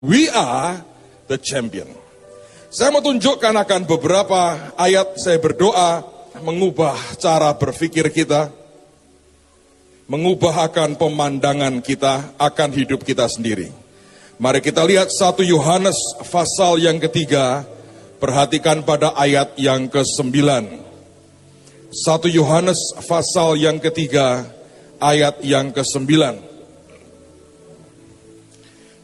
We are the champion. Saya mau tunjukkan akan beberapa ayat saya berdoa mengubah cara berpikir kita, mengubah akan pemandangan kita akan hidup kita sendiri. Mari kita lihat satu Yohanes pasal yang ketiga, perhatikan pada ayat yang ke-9. Satu Yohanes pasal yang ketiga, ayat yang ke-9.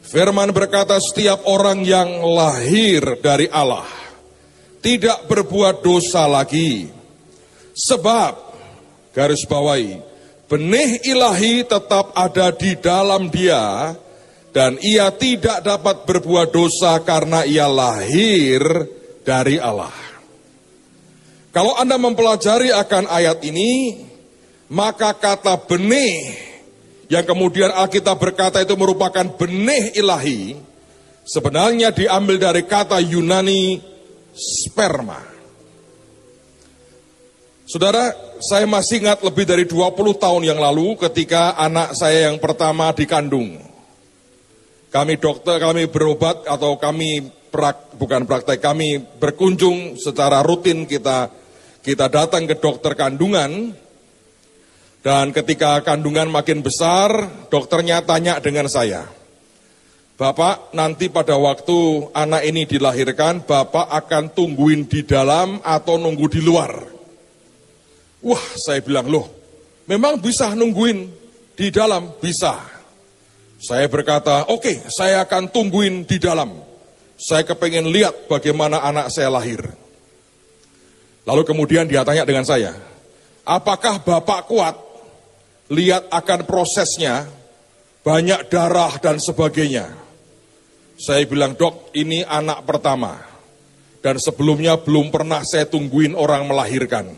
Firman berkata setiap orang yang lahir dari Allah tidak berbuat dosa lagi. Sebab, garis bawahi, benih ilahi tetap ada di dalam dia dan ia tidak dapat berbuat dosa karena ia lahir dari Allah. Kalau Anda mempelajari akan ayat ini, maka kata benih yang kemudian Alkitab berkata itu merupakan benih ilahi, sebenarnya diambil dari kata Yunani sperma. Saudara, saya masih ingat lebih dari 20 tahun yang lalu ketika anak saya yang pertama dikandung. Kami dokter, kami berobat atau kami prak, bukan praktek, kami berkunjung secara rutin kita kita datang ke dokter kandungan dan ketika kandungan makin besar, dokternya tanya dengan saya, Bapak, nanti pada waktu anak ini dilahirkan, Bapak akan tungguin di dalam atau nunggu di luar? Wah, saya bilang, loh, memang bisa nungguin di dalam? Bisa. Saya berkata, oke, okay, saya akan tungguin di dalam. Saya kepengen lihat bagaimana anak saya lahir. Lalu kemudian dia tanya dengan saya, apakah Bapak kuat lihat akan prosesnya, banyak darah dan sebagainya. Saya bilang, dok ini anak pertama. Dan sebelumnya belum pernah saya tungguin orang melahirkan.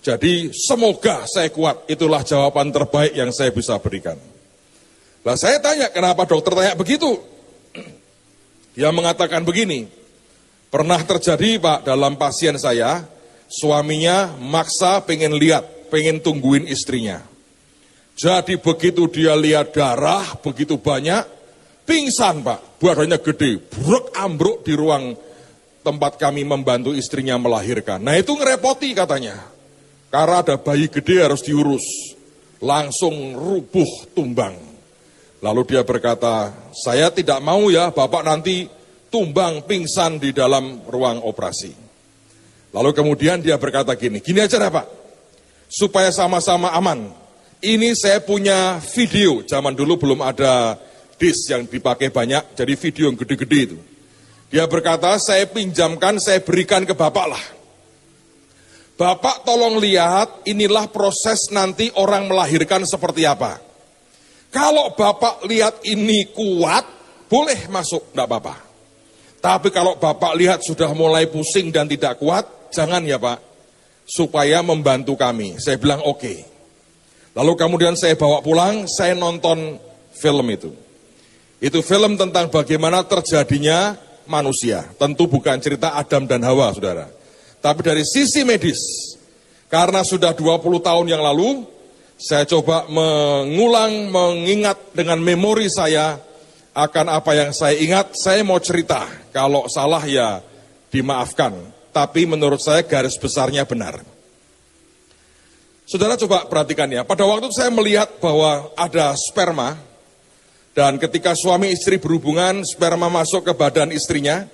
Jadi semoga saya kuat, itulah jawaban terbaik yang saya bisa berikan. Lah saya tanya, kenapa dokter tanya begitu? Dia mengatakan begini, pernah terjadi pak dalam pasien saya, suaminya maksa pengen lihat, pengen tungguin istrinya. Jadi begitu dia lihat darah begitu banyak, pingsan pak, badannya gede, bruk ambruk di ruang tempat kami membantu istrinya melahirkan. Nah itu ngerepoti katanya, karena ada bayi gede harus diurus, langsung rubuh tumbang. Lalu dia berkata, saya tidak mau ya bapak nanti tumbang pingsan di dalam ruang operasi. Lalu kemudian dia berkata gini, gini aja deh pak, supaya sama-sama aman, ini saya punya video, zaman dulu belum ada disk yang dipakai banyak, jadi video yang gede-gede itu. Dia berkata, saya pinjamkan, saya berikan ke Bapak lah. Bapak tolong lihat, inilah proses nanti orang melahirkan seperti apa. Kalau Bapak lihat ini kuat, boleh masuk, enggak apa-apa. Tapi kalau Bapak lihat sudah mulai pusing dan tidak kuat, jangan ya Pak. Supaya membantu kami. Saya bilang oke. Okay. Lalu kemudian saya bawa pulang, saya nonton film itu. Itu film tentang bagaimana terjadinya manusia. Tentu bukan cerita Adam dan Hawa, saudara. Tapi dari sisi medis, karena sudah 20 tahun yang lalu, saya coba mengulang, mengingat dengan memori saya akan apa yang saya ingat, saya mau cerita. Kalau salah ya dimaafkan. Tapi menurut saya garis besarnya benar. Saudara coba perhatikan ya, pada waktu saya melihat bahwa ada sperma, dan ketika suami istri berhubungan, sperma masuk ke badan istrinya,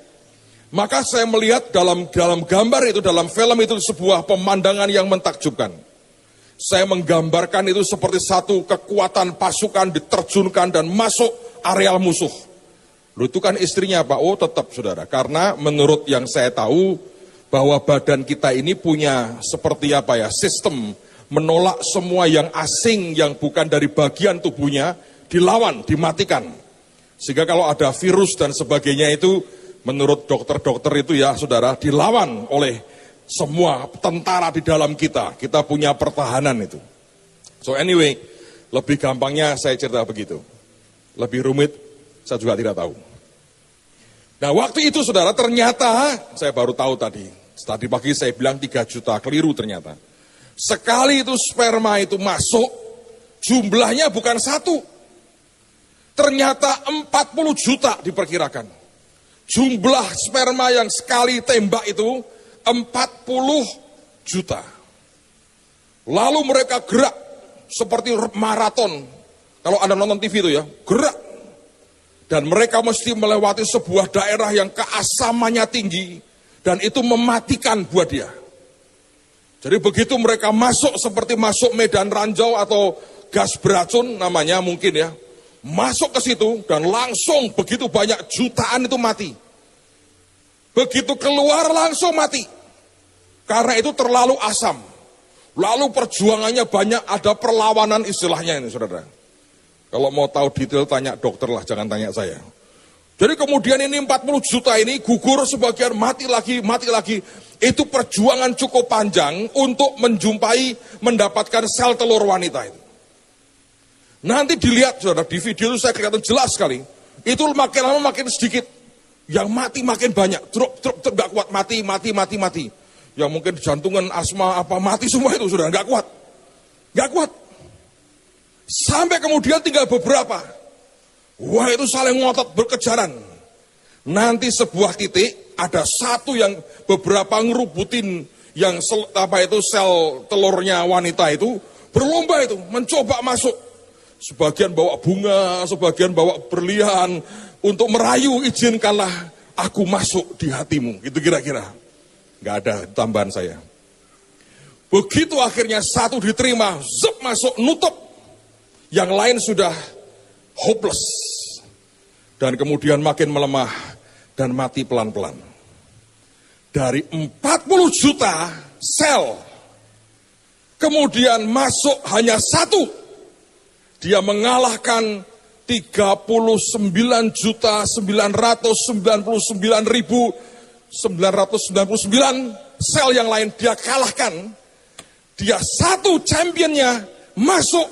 maka saya melihat dalam dalam gambar itu, dalam film itu sebuah pemandangan yang mentakjubkan. Saya menggambarkan itu seperti satu kekuatan pasukan diterjunkan dan masuk areal musuh. Lalu itu kan istrinya Pak, oh tetap saudara, karena menurut yang saya tahu, bahwa badan kita ini punya seperti apa ya, sistem menolak semua yang asing yang bukan dari bagian tubuhnya, dilawan, dimatikan. Sehingga kalau ada virus dan sebagainya itu, menurut dokter-dokter itu ya saudara, dilawan oleh semua tentara di dalam kita. Kita punya pertahanan itu. So anyway, lebih gampangnya saya cerita begitu. Lebih rumit, saya juga tidak tahu. Nah waktu itu saudara ternyata, saya baru tahu tadi, tadi pagi saya bilang 3 juta, keliru ternyata. Sekali itu sperma itu masuk, jumlahnya bukan satu. Ternyata 40 juta diperkirakan. Jumlah sperma yang sekali tembak itu 40 juta. Lalu mereka gerak seperti maraton. Kalau Anda nonton TV itu ya, gerak. Dan mereka mesti melewati sebuah daerah yang keasamannya tinggi. Dan itu mematikan buat dia. Jadi begitu mereka masuk seperti masuk medan ranjau atau gas beracun namanya mungkin ya. Masuk ke situ dan langsung begitu banyak jutaan itu mati. Begitu keluar langsung mati. Karena itu terlalu asam. Lalu perjuangannya banyak, ada perlawanan istilahnya ini saudara. Kalau mau tahu detail tanya dokter lah, jangan tanya saya. Jadi kemudian ini 40 juta ini gugur sebagian mati lagi, mati lagi. Itu perjuangan cukup panjang untuk menjumpai, mendapatkan sel telur wanita itu. Nanti dilihat saudara, di video itu saya kelihatan jelas sekali. Itu makin lama makin sedikit. Yang mati makin banyak. Drop, drop, drop, gak kuat, mati, mati, mati, mati. Yang mungkin jantungan, asma, apa, mati semua itu sudah gak kuat. Gak kuat. Sampai kemudian tinggal beberapa. Wah itu saling ngotot berkejaran. Nanti sebuah titik ada satu yang beberapa ngerubutin yang sel, apa itu sel telurnya wanita itu berlomba itu mencoba masuk. Sebagian bawa bunga, sebagian bawa berlian untuk merayu izinkanlah aku masuk di hatimu. Itu kira-kira. Gak ada tambahan saya. Begitu akhirnya satu diterima, zup masuk, nutup. Yang lain sudah hopeless. Dan kemudian makin melemah dan mati pelan-pelan dari 40 juta sel, kemudian masuk hanya satu. Dia mengalahkan 39 juta 999 ribu 999 sel yang lain dia kalahkan. Dia satu championnya masuk.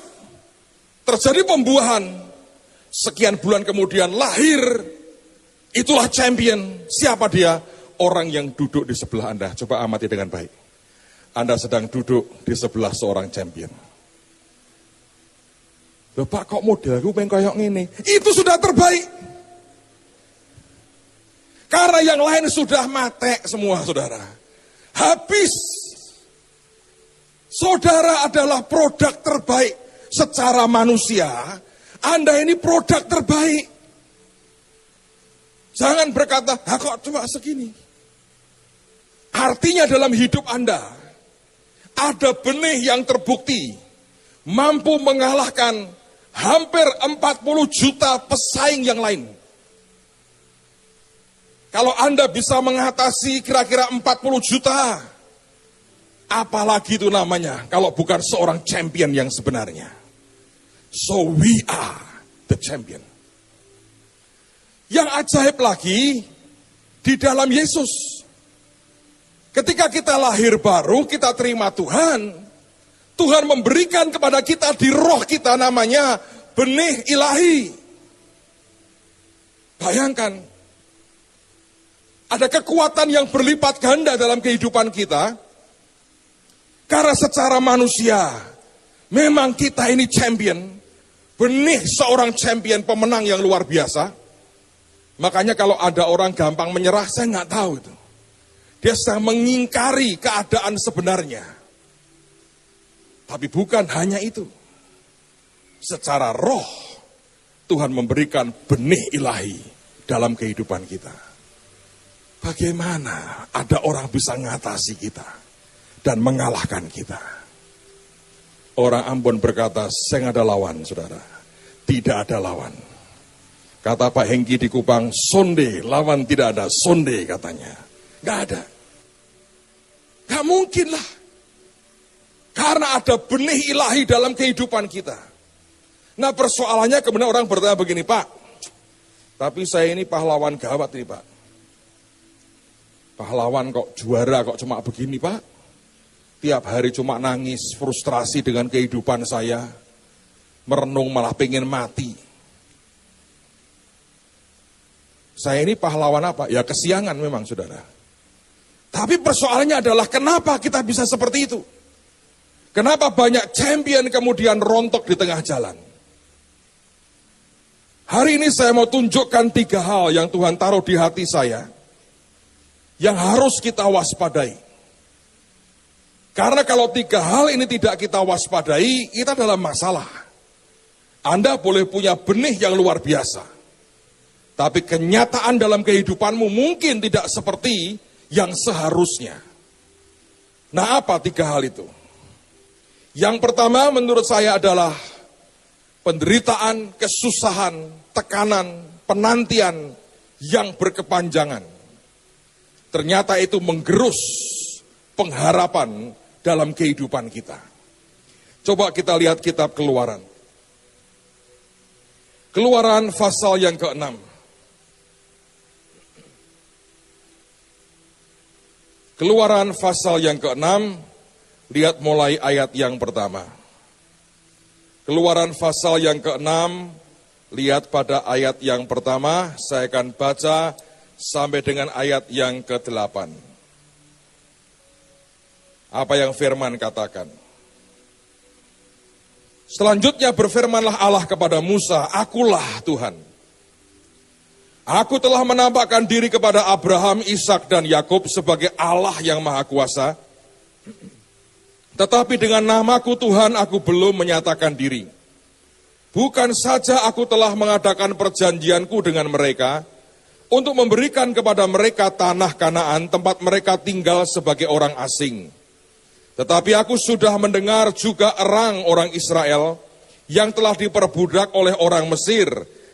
Terjadi pembuahan. Sekian bulan kemudian lahir. Itulah champion. Siapa dia? orang yang duduk di sebelah Anda. Coba amati dengan baik. Anda sedang duduk di sebelah seorang champion. Loh Pak kok modelku pengen kayak ini? Itu sudah terbaik. Karena yang lain sudah mate semua saudara. Habis. Saudara adalah produk terbaik secara manusia. Anda ini produk terbaik. Jangan berkata, ah kok cuma segini. Artinya dalam hidup Anda, ada benih yang terbukti, mampu mengalahkan hampir 40 juta pesaing yang lain. Kalau Anda bisa mengatasi kira-kira 40 juta, apalagi itu namanya kalau bukan seorang champion yang sebenarnya. So we are the champion. Yang ajaib lagi, di dalam Yesus, Ketika kita lahir baru, kita terima Tuhan. Tuhan memberikan kepada kita di roh kita namanya benih ilahi. Bayangkan, ada kekuatan yang berlipat ganda dalam kehidupan kita. Karena secara manusia, memang kita ini champion. Benih seorang champion pemenang yang luar biasa. Makanya kalau ada orang gampang menyerah, saya nggak tahu itu. Dia sedang mengingkari keadaan sebenarnya. Tapi bukan hanya itu. Secara roh, Tuhan memberikan benih ilahi dalam kehidupan kita. Bagaimana ada orang bisa mengatasi kita dan mengalahkan kita? Orang Ambon berkata, saya ada lawan, saudara. Tidak ada lawan. Kata Pak Hengki di Kupang, sonde, lawan tidak ada, sonde katanya. Gak ada. Gak mungkin lah. Karena ada benih ilahi dalam kehidupan kita. Nah persoalannya kemudian orang bertanya begini, Pak. Tapi saya ini pahlawan gawat nih Pak. Pahlawan kok juara kok cuma begini Pak. Tiap hari cuma nangis, frustrasi dengan kehidupan saya. Merenung malah pengen mati. Saya ini pahlawan apa? Ya kesiangan memang saudara. Tapi persoalannya adalah kenapa kita bisa seperti itu? Kenapa banyak champion kemudian rontok di tengah jalan? Hari ini saya mau tunjukkan tiga hal yang Tuhan taruh di hati saya yang harus kita waspadai. Karena kalau tiga hal ini tidak kita waspadai, kita dalam masalah. Anda boleh punya benih yang luar biasa. Tapi kenyataan dalam kehidupanmu mungkin tidak seperti yang seharusnya. Nah apa tiga hal itu? Yang pertama menurut saya adalah penderitaan, kesusahan, tekanan, penantian yang berkepanjangan. Ternyata itu menggerus pengharapan dalam kehidupan kita. Coba kita lihat kitab keluaran. Keluaran pasal yang ke-6. Keluaran pasal yang ke-6, lihat mulai ayat yang pertama. Keluaran pasal yang ke-6, lihat pada ayat yang pertama, saya akan baca sampai dengan ayat yang ke-8. Apa yang firman katakan? Selanjutnya berfirmanlah Allah kepada Musa, Akulah Tuhan. Aku telah menampakkan diri kepada Abraham, Ishak dan Yakub sebagai Allah yang Maha Kuasa tetapi dengan namaku Tuhan aku belum menyatakan diri. Bukan saja aku telah mengadakan perjanjianku dengan mereka, untuk memberikan kepada mereka tanah kanaan tempat mereka tinggal sebagai orang asing. Tetapi aku sudah mendengar juga erang orang Israel yang telah diperbudak oleh orang Mesir,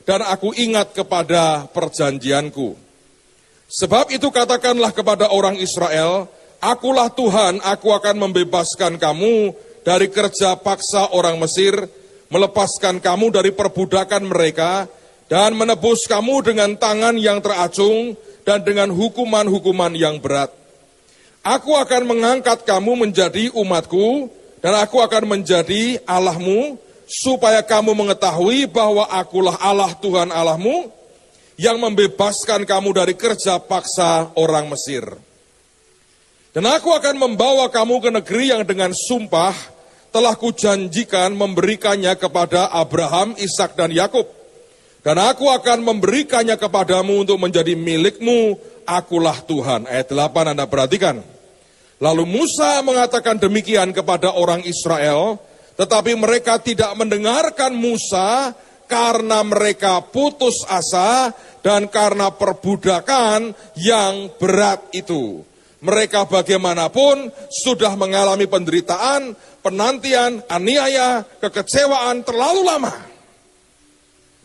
dan aku ingat kepada perjanjianku. Sebab itu katakanlah kepada orang Israel, Akulah Tuhan, aku akan membebaskan kamu dari kerja paksa orang Mesir, melepaskan kamu dari perbudakan mereka, dan menebus kamu dengan tangan yang teracung dan dengan hukuman-hukuman yang berat. Aku akan mengangkat kamu menjadi umatku, dan aku akan menjadi Allahmu, supaya kamu mengetahui bahwa akulah Allah Tuhan Allahmu, yang membebaskan kamu dari kerja paksa orang Mesir. Dan aku akan membawa kamu ke negeri yang dengan sumpah telah kujanjikan memberikannya kepada Abraham, Ishak dan Yakub. Dan aku akan memberikannya kepadamu untuk menjadi milikmu, akulah Tuhan. Ayat 8 Anda perhatikan. Lalu Musa mengatakan demikian kepada orang Israel, tetapi mereka tidak mendengarkan Musa karena mereka putus asa dan karena perbudakan yang berat itu. Mereka bagaimanapun sudah mengalami penderitaan, penantian, aniaya, kekecewaan terlalu lama.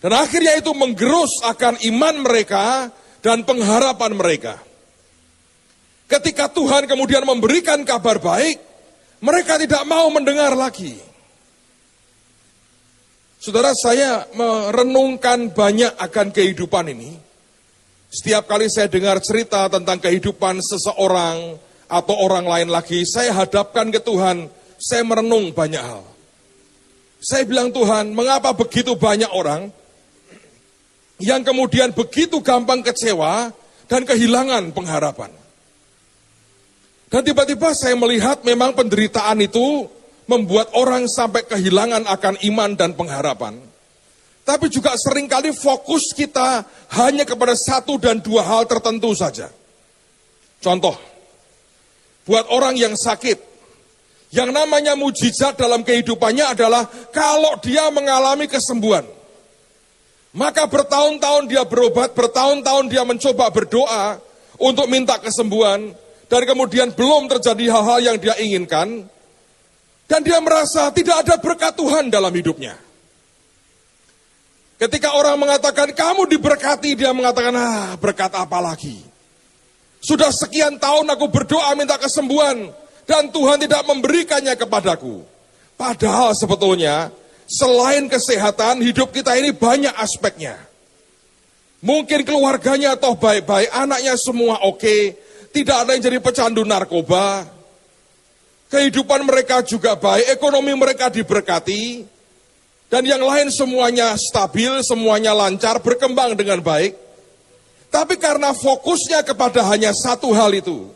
Dan akhirnya itu menggerus akan iman mereka dan pengharapan mereka. Ketika Tuhan kemudian memberikan kabar baik, mereka tidak mau mendengar lagi. Saudara saya merenungkan banyak akan kehidupan ini. Setiap kali saya dengar cerita tentang kehidupan seseorang atau orang lain lagi, saya hadapkan ke Tuhan, saya merenung banyak hal. Saya bilang Tuhan, mengapa begitu banyak orang yang kemudian begitu gampang kecewa dan kehilangan pengharapan. Dan tiba-tiba saya melihat memang penderitaan itu membuat orang sampai kehilangan akan iman dan pengharapan. Tapi juga sering kali fokus kita hanya kepada satu dan dua hal tertentu saja. Contoh, buat orang yang sakit, yang namanya mujizat dalam kehidupannya adalah kalau dia mengalami kesembuhan. Maka bertahun-tahun dia berobat, bertahun-tahun dia mencoba berdoa untuk minta kesembuhan, dan kemudian belum terjadi hal-hal yang dia inginkan, dan dia merasa tidak ada berkat Tuhan dalam hidupnya. Ketika orang mengatakan kamu diberkati, dia mengatakan, ah berkat apa lagi? Sudah sekian tahun aku berdoa minta kesembuhan, dan Tuhan tidak memberikannya kepadaku. Padahal sebetulnya, selain kesehatan, hidup kita ini banyak aspeknya. Mungkin keluarganya toh baik-baik, anaknya semua oke, tidak ada yang jadi pecandu narkoba. Kehidupan mereka juga baik, ekonomi mereka diberkati, dan yang lain semuanya stabil, semuanya lancar, berkembang dengan baik. Tapi karena fokusnya kepada hanya satu hal itu,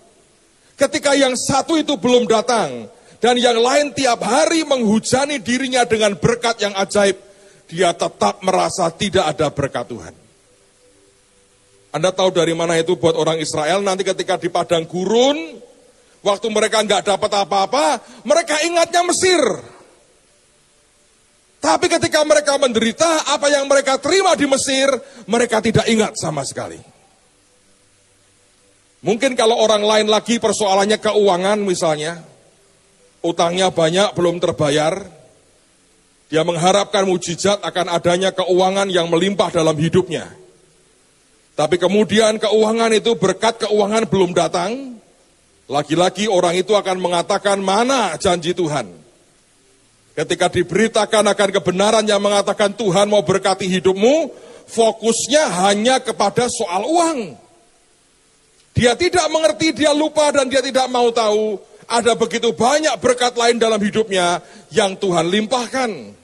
ketika yang satu itu belum datang, dan yang lain tiap hari menghujani dirinya dengan berkat yang ajaib, dia tetap merasa tidak ada berkat Tuhan. Anda tahu dari mana itu buat orang Israel nanti ketika di padang gurun, waktu mereka nggak dapat apa-apa, mereka ingatnya Mesir. Tapi ketika mereka menderita, apa yang mereka terima di Mesir, mereka tidak ingat sama sekali. Mungkin kalau orang lain lagi persoalannya keuangan misalnya, utangnya banyak belum terbayar, dia mengharapkan mujizat akan adanya keuangan yang melimpah dalam hidupnya. Tapi kemudian keuangan itu berkat keuangan belum datang, lagi-lagi orang itu akan mengatakan mana janji Tuhan. Ketika diberitakan akan kebenaran yang mengatakan Tuhan mau berkati hidupmu, fokusnya hanya kepada soal uang. Dia tidak mengerti, dia lupa dan dia tidak mau tahu ada begitu banyak berkat lain dalam hidupnya yang Tuhan limpahkan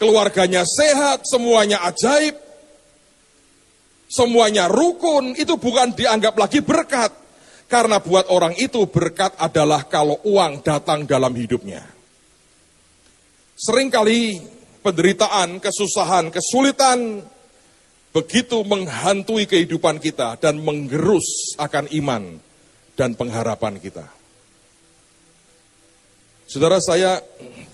keluarganya sehat, semuanya ajaib, semuanya rukun, itu bukan dianggap lagi berkat. Karena buat orang itu berkat adalah kalau uang datang dalam hidupnya. Seringkali penderitaan, kesusahan, kesulitan begitu menghantui kehidupan kita dan menggerus akan iman dan pengharapan kita. Saudara saya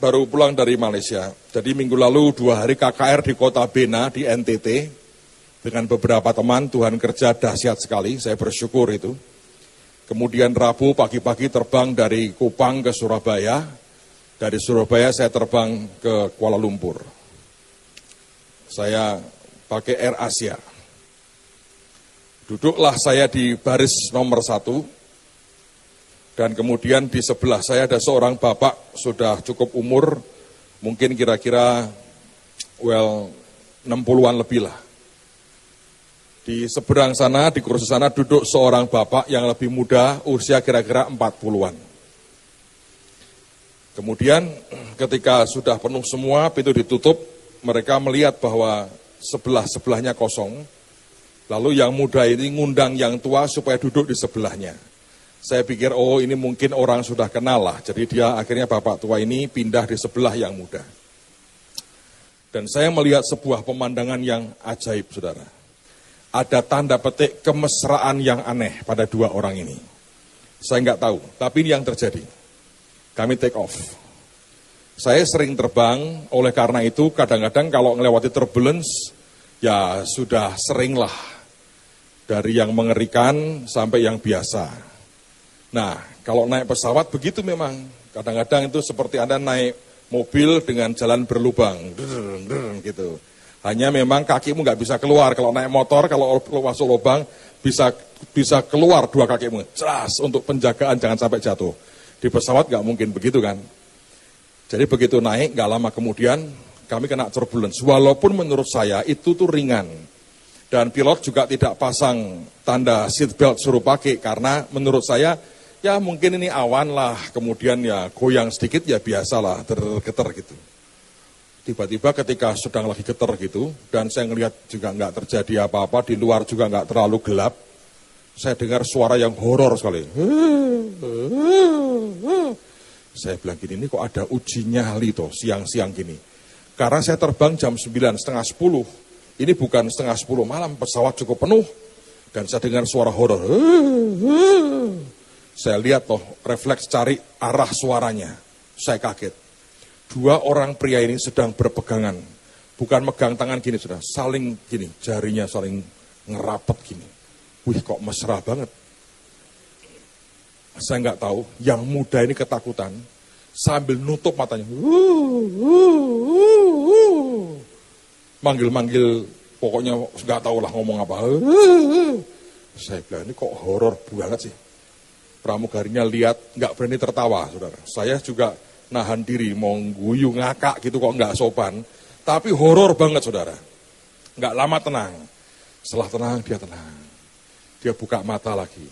baru pulang dari Malaysia. Jadi minggu lalu dua hari KKR di kota Bena di NTT. Dengan beberapa teman, Tuhan kerja dahsyat sekali, saya bersyukur itu. Kemudian Rabu pagi-pagi terbang dari Kupang ke Surabaya. Dari Surabaya saya terbang ke Kuala Lumpur. Saya pakai Air Asia. Duduklah saya di baris nomor satu, dan kemudian di sebelah saya ada seorang bapak sudah cukup umur, mungkin kira-kira well 60-an lebih lah. Di seberang sana, di kursi sana duduk seorang bapak yang lebih muda, usia kira-kira 40-an. Kemudian ketika sudah penuh semua, pintu ditutup, mereka melihat bahwa sebelah-sebelahnya kosong. Lalu yang muda ini ngundang yang tua supaya duduk di sebelahnya. Saya pikir, oh ini mungkin orang sudah kenal lah. Jadi dia akhirnya bapak tua ini pindah di sebelah yang muda. Dan saya melihat sebuah pemandangan yang ajaib, saudara. Ada tanda petik kemesraan yang aneh pada dua orang ini. Saya nggak tahu, tapi ini yang terjadi. Kami take off. Saya sering terbang, oleh karena itu kadang-kadang kalau melewati turbulence, ya sudah seringlah. Dari yang mengerikan sampai yang biasa. Nah, kalau naik pesawat begitu memang. Kadang-kadang itu seperti Anda naik mobil dengan jalan berlubang. gitu. Hanya memang kakimu nggak bisa keluar. Kalau naik motor, kalau masuk lubang, bisa bisa keluar dua kakimu. Jelas untuk penjagaan jangan sampai jatuh. Di pesawat nggak mungkin begitu kan. Jadi begitu naik, nggak lama kemudian kami kena turbulence. Walaupun menurut saya itu tuh ringan. Dan pilot juga tidak pasang tanda seat belt suruh pakai karena menurut saya ya mungkin ini awan lah, kemudian ya goyang sedikit ya biasalah, tergetar gitu. Tiba-tiba ketika sedang lagi getar gitu, dan saya ngelihat juga nggak terjadi apa-apa, di luar juga nggak terlalu gelap, saya dengar suara yang horor sekali. Saya bilang gini, ini kok ada uji nyali toh siang-siang gini. Karena saya terbang jam 9, setengah 10. Ini bukan setengah 10 malam, pesawat cukup penuh. Dan saya dengar suara horor. Saya lihat toh refleks cari arah suaranya. Saya kaget. Dua orang pria ini sedang berpegangan. Bukan megang tangan gini sudah, saling gini, jarinya saling ngerapet gini. Wih kok mesra banget. Saya nggak tahu, yang muda ini ketakutan sambil nutup matanya. Manggil-manggil, pokoknya nggak tahu lah ngomong apa. Saya bilang ini kok horor banget sih pramugarinya lihat nggak berani tertawa, saudara. Saya juga nahan diri, mau guyu ngakak gitu kok nggak sopan. Tapi horor banget, saudara. Nggak lama tenang. Setelah tenang, dia tenang. Dia buka mata lagi.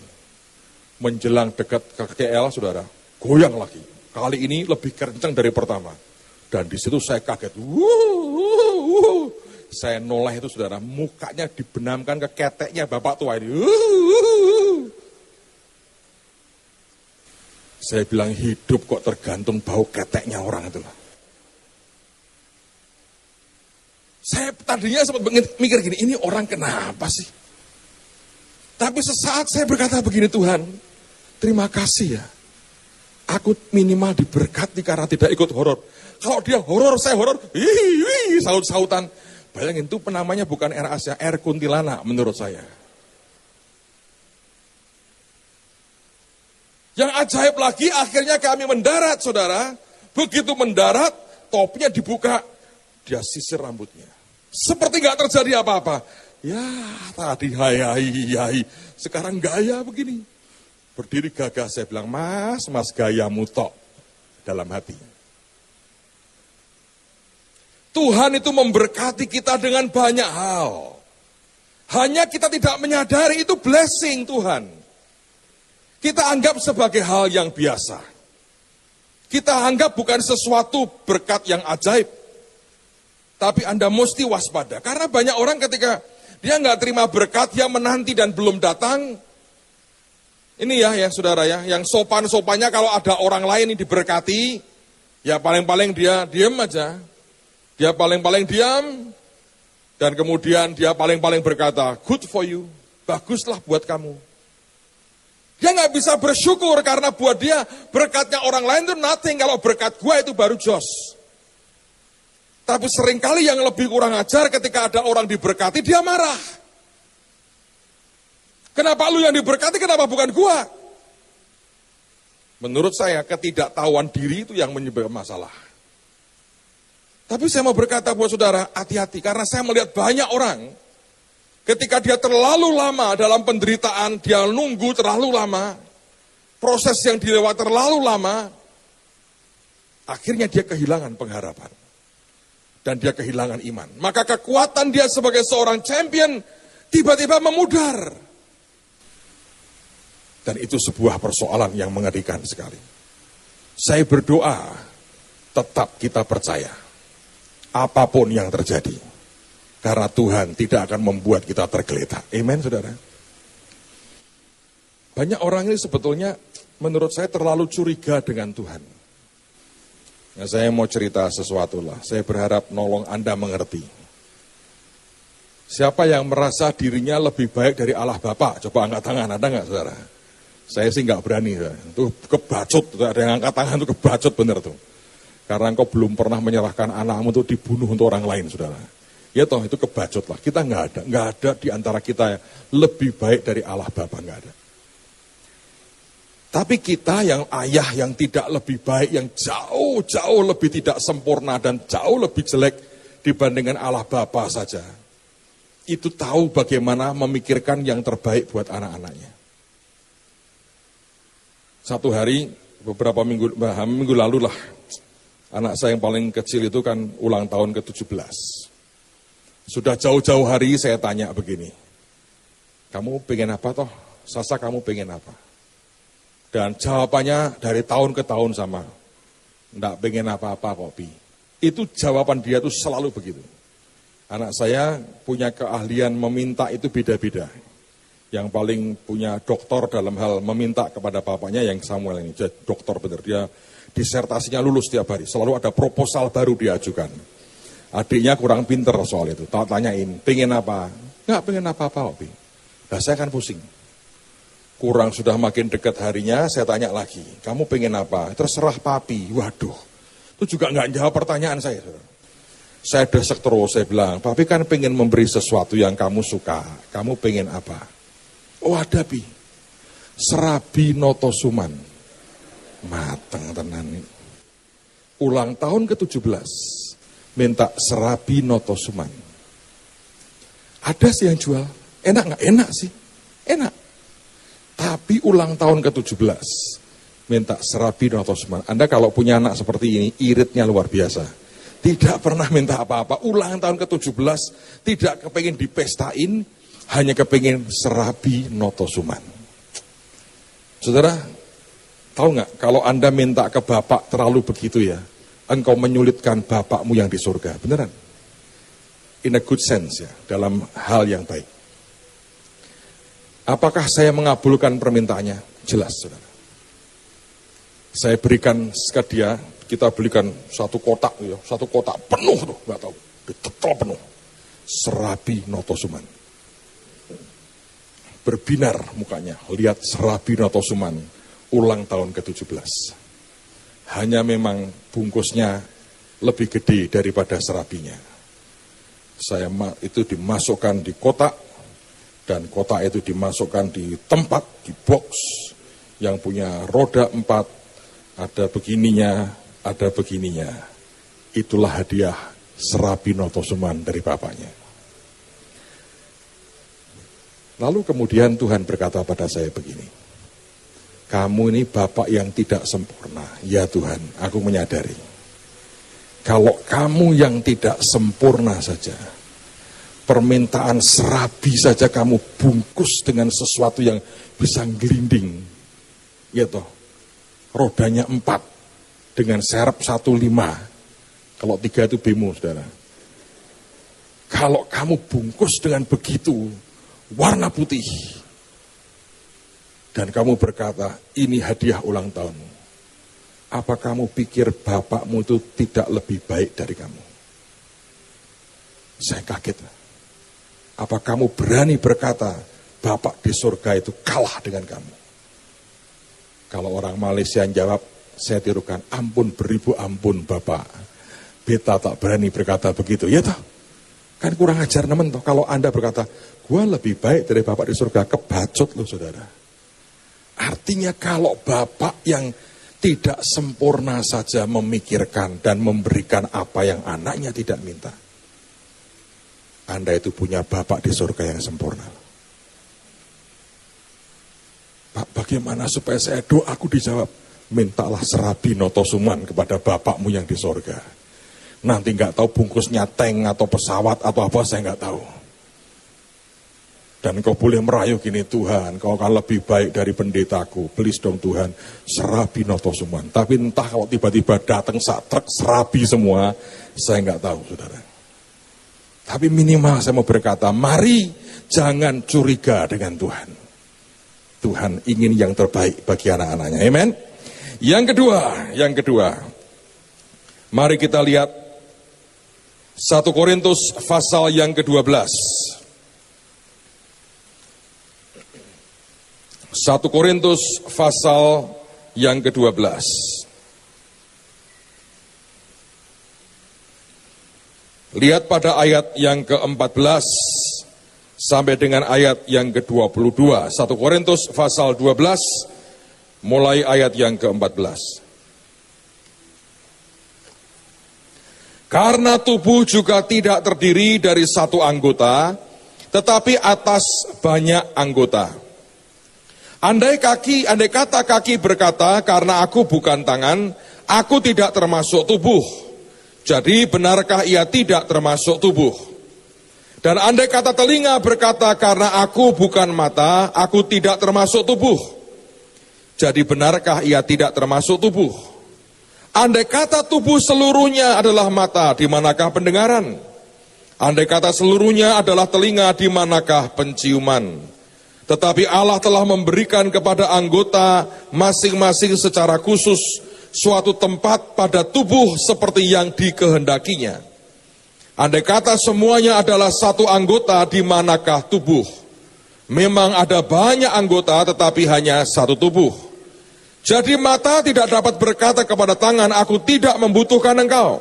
Menjelang dekat ke KL, saudara, goyang lagi. Kali ini lebih kencang dari pertama. Dan di situ saya kaget. Saya noleh itu, saudara. Mukanya dibenamkan ke keteknya bapak tua ini. Saya bilang hidup kok tergantung bau keteknya orang itu. Saya tadinya sempat mikir gini, ini orang kenapa sih? Tapi sesaat saya berkata begini Tuhan, terima kasih ya. Aku minimal diberkati karena tidak ikut horor. Kalau dia horor, saya horor, saut-sautan. Bayangin itu penamanya bukan air Asia, air kuntilana menurut saya. Yang ajaib lagi akhirnya kami mendarat saudara. Begitu mendarat topinya dibuka. Dia sisir rambutnya. Seperti nggak terjadi apa-apa. Ya tadi hai hai hai. Sekarang gaya begini. Berdiri gagah saya bilang, mas, mas gaya mutok dalam hati. Tuhan itu memberkati kita dengan banyak hal. Hanya kita tidak menyadari itu blessing Tuhan. Kita anggap sebagai hal yang biasa. Kita anggap bukan sesuatu berkat yang ajaib. Tapi Anda mesti waspada. Karena banyak orang ketika dia nggak terima berkat, dia menanti dan belum datang. Ini ya, ya saudara ya, yang sopan-sopannya kalau ada orang lain yang diberkati, ya paling-paling dia diam aja. Dia paling-paling diam, dan kemudian dia paling-paling berkata, good for you, baguslah buat kamu. Dia nggak bisa bersyukur karena buat dia berkatnya orang lain itu nothing. Kalau berkat gua itu baru jos. Tapi sering kali yang lebih kurang ajar ketika ada orang diberkati dia marah. Kenapa lu yang diberkati, kenapa bukan gua? Menurut saya ketidaktahuan diri itu yang menyebabkan masalah. Tapi saya mau berkata buat saudara, hati-hati karena saya melihat banyak orang Ketika dia terlalu lama dalam penderitaan, dia nunggu terlalu lama, proses yang dilewat terlalu lama, akhirnya dia kehilangan pengharapan. Dan dia kehilangan iman. Maka kekuatan dia sebagai seorang champion tiba-tiba memudar. Dan itu sebuah persoalan yang mengerikan sekali. Saya berdoa, tetap kita percaya. Apa pun yang terjadi karena Tuhan tidak akan membuat kita tergeletak. Amen, saudara. Banyak orang ini sebetulnya menurut saya terlalu curiga dengan Tuhan. Nah, saya mau cerita sesuatu lah. Saya berharap nolong Anda mengerti. Siapa yang merasa dirinya lebih baik dari Allah Bapa? Coba angkat tangan, ada nggak saudara? Saya sih nggak berani. Saudara. Itu kebacut, ada yang angkat tangan itu kebacut bener tuh. Karena engkau belum pernah menyerahkan anakmu untuk dibunuh untuk orang lain, saudara. Ya toh itu kebacut lah. Kita nggak ada, nggak ada di antara kita yang lebih baik dari Allah Bapa nggak ada. Tapi kita yang ayah yang tidak lebih baik, yang jauh-jauh lebih tidak sempurna dan jauh lebih jelek dibandingkan Allah Bapa saja. Itu tahu bagaimana memikirkan yang terbaik buat anak-anaknya. Satu hari, beberapa minggu, minggu lalu lah, anak saya yang paling kecil itu kan ulang tahun ke-17. Sudah jauh-jauh hari saya tanya begini, kamu pengen apa toh? Sasa kamu pengen apa? Dan jawabannya dari tahun ke tahun sama, enggak pengen apa-apa kok Pi. Itu jawaban dia tuh selalu begitu. Anak saya punya keahlian meminta itu beda-beda. Yang paling punya doktor dalam hal meminta kepada papanya yang Samuel ini. Jadi dokter benar, dia disertasinya lulus tiap hari. Selalu ada proposal baru diajukan. Adiknya kurang pinter soal itu. Tak tanyain, pengen apa? Nggak pengen apa-apa, Obi. Nah, saya kan pusing. Kurang sudah makin dekat harinya, saya tanya lagi. Kamu pengen apa? Terserah papi. Waduh, itu juga nggak jawab pertanyaan saya. Saya desek terus, saya bilang, papi kan pengen memberi sesuatu yang kamu suka. Kamu pengen apa? Oh ada, Pi. Serabi Notosuman. Mateng tenan Ulang tahun ke-17 minta serabi notosuman. Ada sih yang jual, enak nggak? Enak sih, enak. Tapi ulang tahun ke-17, minta serabi notosuman. Anda kalau punya anak seperti ini, iritnya luar biasa. Tidak pernah minta apa-apa, ulang tahun ke-17, tidak kepengen dipestain, hanya kepengen serabi notosuman. Saudara, tahu nggak kalau Anda minta ke bapak terlalu begitu ya, engkau menyulitkan Bapakmu yang di surga. Beneran. In a good sense ya, dalam hal yang baik. Apakah saya mengabulkan permintaannya? Jelas, saudara. Saya berikan ke dia, kita belikan satu kotak, ya, satu kotak penuh tuh, nggak tahu, ditetel penuh. Serabi Notosuman. Berbinar mukanya, lihat Serabi Notosuman ulang tahun ke-17. Hanya memang bungkusnya lebih gede daripada serabinya. Saya itu dimasukkan di kotak dan kotak itu dimasukkan di tempat di box yang punya roda empat, ada begininya, ada begininya. Itulah hadiah Serabi Notosuman dari bapaknya. Lalu kemudian Tuhan berkata pada saya begini, kamu ini bapak yang tidak sempurna. Ya Tuhan, aku menyadari. Kalau kamu yang tidak sempurna saja, permintaan serabi saja kamu bungkus dengan sesuatu yang bisa gelinding. Ya toh, rodanya empat, dengan serep satu lima. Kalau tiga itu bemo, saudara. Kalau kamu bungkus dengan begitu, warna putih. Dan kamu berkata, ini hadiah ulang tahunmu. Apa kamu pikir bapakmu itu tidak lebih baik dari kamu? Saya kaget. Apa kamu berani berkata, bapak di surga itu kalah dengan kamu? Kalau orang Malaysia yang jawab, saya tirukan, ampun beribu ampun Bapak. Beta tak berani berkata begitu. Ya toh, kan kurang ajar teman toh. Kalau Anda berkata, gua lebih baik dari Bapak di surga, kebacut loh saudara. Artinya kalau Bapak yang tidak sempurna saja memikirkan dan memberikan apa yang anaknya tidak minta. Anda itu punya Bapak di surga yang sempurna. Pak, bagaimana supaya saya doa aku dijawab? mintalah serabi notosuman kepada bapakmu yang di sorga. Nanti nggak tahu bungkusnya tank atau pesawat atau apa saya nggak tahu. Dan kau boleh merayu gini Tuhan, kau akan lebih baik dari pendetaku. Please dong Tuhan, serabi notosuman. Tapi entah kalau tiba-tiba datang saat truk serabi semua, saya nggak tahu saudara. Tapi minimal saya mau berkata, mari jangan curiga dengan Tuhan. Tuhan ingin yang terbaik bagi anak-anaknya. Amen. Yang kedua, yang kedua. Mari kita lihat 1 Korintus pasal yang ke-12. 1 Korintus pasal yang ke-12. Lihat pada ayat yang ke-14 sampai dengan ayat yang ke-22. 1 Korintus pasal 12 mulai ayat yang ke-14. Karena tubuh juga tidak terdiri dari satu anggota, tetapi atas banyak anggota. Andai kaki, andai kata kaki berkata, karena aku bukan tangan, aku tidak termasuk tubuh. Jadi benarkah ia tidak termasuk tubuh? Dan andai kata telinga berkata, karena aku bukan mata, aku tidak termasuk tubuh. Jadi benarkah ia tidak termasuk tubuh? Andai kata tubuh seluruhnya adalah mata, di manakah pendengaran? Andai kata seluruhnya adalah telinga, di manakah penciuman? Tetapi Allah telah memberikan kepada anggota masing-masing secara khusus suatu tempat pada tubuh seperti yang dikehendakinya. Andai kata semuanya adalah satu anggota, di manakah tubuh? Memang ada banyak anggota tetapi hanya satu tubuh. Jadi mata tidak dapat berkata kepada tangan, aku tidak membutuhkan engkau.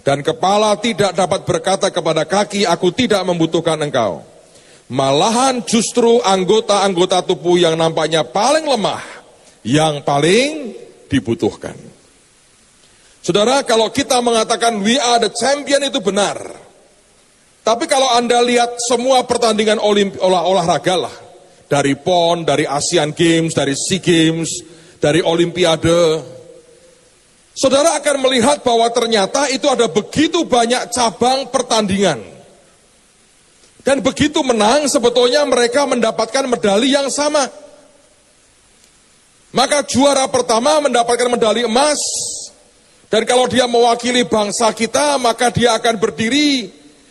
Dan kepala tidak dapat berkata kepada kaki, aku tidak membutuhkan engkau. Malahan justru anggota-anggota tubuh yang nampaknya paling lemah, yang paling dibutuhkan. Saudara, kalau kita mengatakan we are the champion itu benar. Tapi kalau Anda lihat semua pertandingan olimpi, olah olahraga lah, dari PON, dari Asian Games, dari SEA Games, dari Olimpiade, saudara akan melihat bahwa ternyata itu ada begitu banyak cabang pertandingan. Dan begitu menang, sebetulnya mereka mendapatkan medali yang sama. Maka juara pertama mendapatkan medali emas, dan kalau dia mewakili bangsa kita, maka dia akan berdiri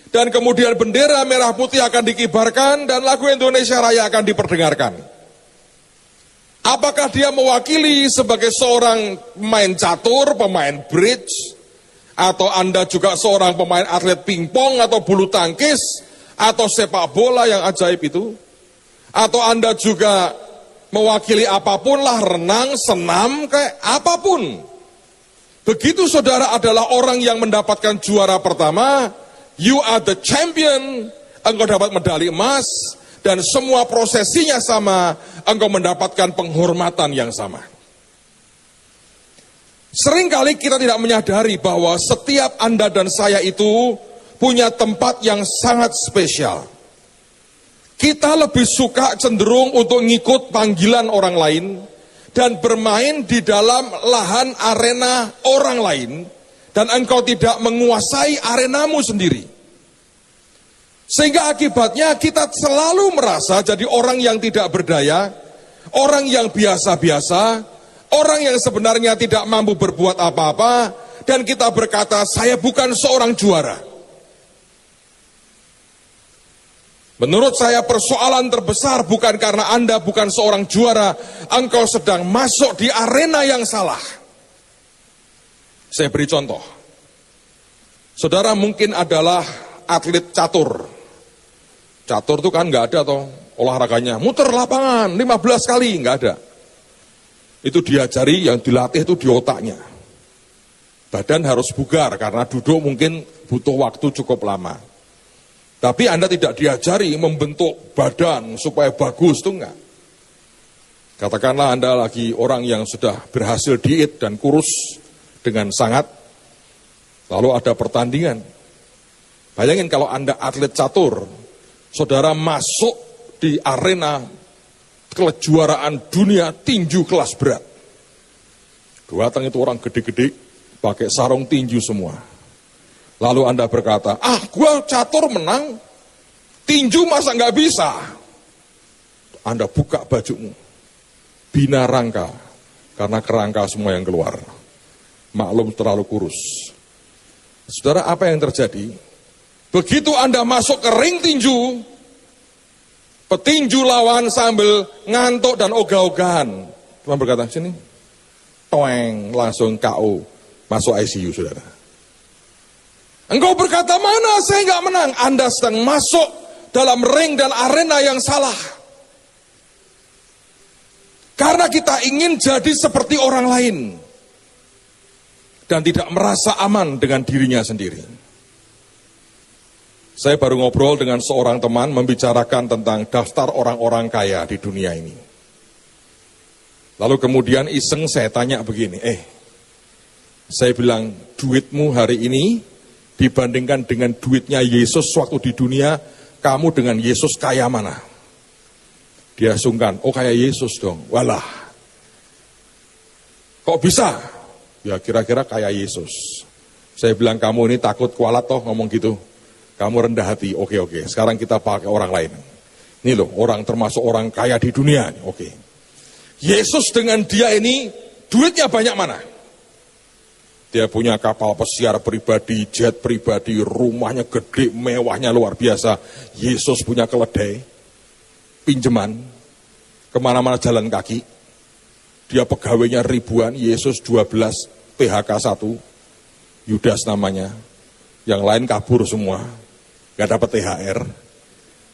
dan kemudian bendera merah putih akan dikibarkan dan lagu Indonesia Raya akan diperdengarkan. Apakah dia mewakili sebagai seorang pemain catur, pemain bridge, atau Anda juga seorang pemain atlet pingpong atau bulu tangkis atau sepak bola yang ajaib itu atau Anda juga mewakili apa pun lah renang, senam kayak apa pun. Begitu saudara adalah orang yang mendapatkan juara pertama, you are the champion, engkau dapat medali emas dan semua prosesinya sama, engkau mendapatkan penghormatan yang sama. Seringkali kita tidak menyadari bahwa setiap Anda dan saya itu punya tempat yang sangat spesial. Kita lebih suka cenderung untuk ngikut panggilan orang lain dan bermain di dalam lahan arena orang lain dan engkau tidak menguasai arenamu sendiri. Sehingga akibatnya kita selalu merasa jadi orang yang tidak berdaya, orang yang biasa-biasa, Orang yang sebenarnya tidak mampu berbuat apa-apa dan kita berkata saya bukan seorang juara. Menurut saya persoalan terbesar bukan karena Anda bukan seorang juara, engkau sedang masuk di arena yang salah. Saya beri contoh. Saudara mungkin adalah atlet catur. Catur itu kan nggak ada toh olahraganya. Muter lapangan 15 kali, nggak ada itu diajari yang dilatih itu di otaknya. Badan harus bugar karena duduk mungkin butuh waktu cukup lama. Tapi Anda tidak diajari membentuk badan supaya bagus itu enggak. Katakanlah Anda lagi orang yang sudah berhasil diet dan kurus dengan sangat, lalu ada pertandingan. Bayangin kalau Anda atlet catur, saudara masuk di arena kejuaraan dunia tinju kelas berat. Datang itu orang gede-gede, pakai sarung tinju semua. Lalu Anda berkata, ah gua catur menang, tinju masa nggak bisa. Anda buka bajumu, bina rangka, karena kerangka semua yang keluar. Maklum terlalu kurus. Saudara, apa yang terjadi? Begitu Anda masuk ke ring tinju, Petinju lawan sambil ngantuk dan ogah-ogahan. Tuhan berkata, sini. Toeng, langsung KO. Masuk ICU, saudara. Engkau berkata, mana saya nggak menang. Anda sedang masuk dalam ring dan arena yang salah. Karena kita ingin jadi seperti orang lain. Dan tidak merasa aman dengan dirinya sendiri. Saya baru ngobrol dengan seorang teman membicarakan tentang daftar orang-orang kaya di dunia ini. Lalu kemudian iseng saya tanya begini, eh, saya bilang duitmu hari ini dibandingkan dengan duitnya Yesus waktu di dunia, kamu dengan Yesus kaya mana? Dia sungkan, oh kaya Yesus dong, walah. Kok bisa? Ya kira-kira kaya Yesus. Saya bilang kamu ini takut kualat toh ngomong gitu. Kamu rendah hati, oke oke. Sekarang kita pakai orang lain. Ini loh, orang termasuk orang kaya di dunia. Oke. Yesus dengan dia ini, duitnya banyak mana? Dia punya kapal pesiar pribadi, jet pribadi, rumahnya gede, mewahnya luar biasa. Yesus punya keledai, pinjaman, ke mana-mana jalan kaki. Dia pegawainya ribuan, Yesus 12, PHK 1, Yudas namanya. Yang lain kabur semua gak dapat THR.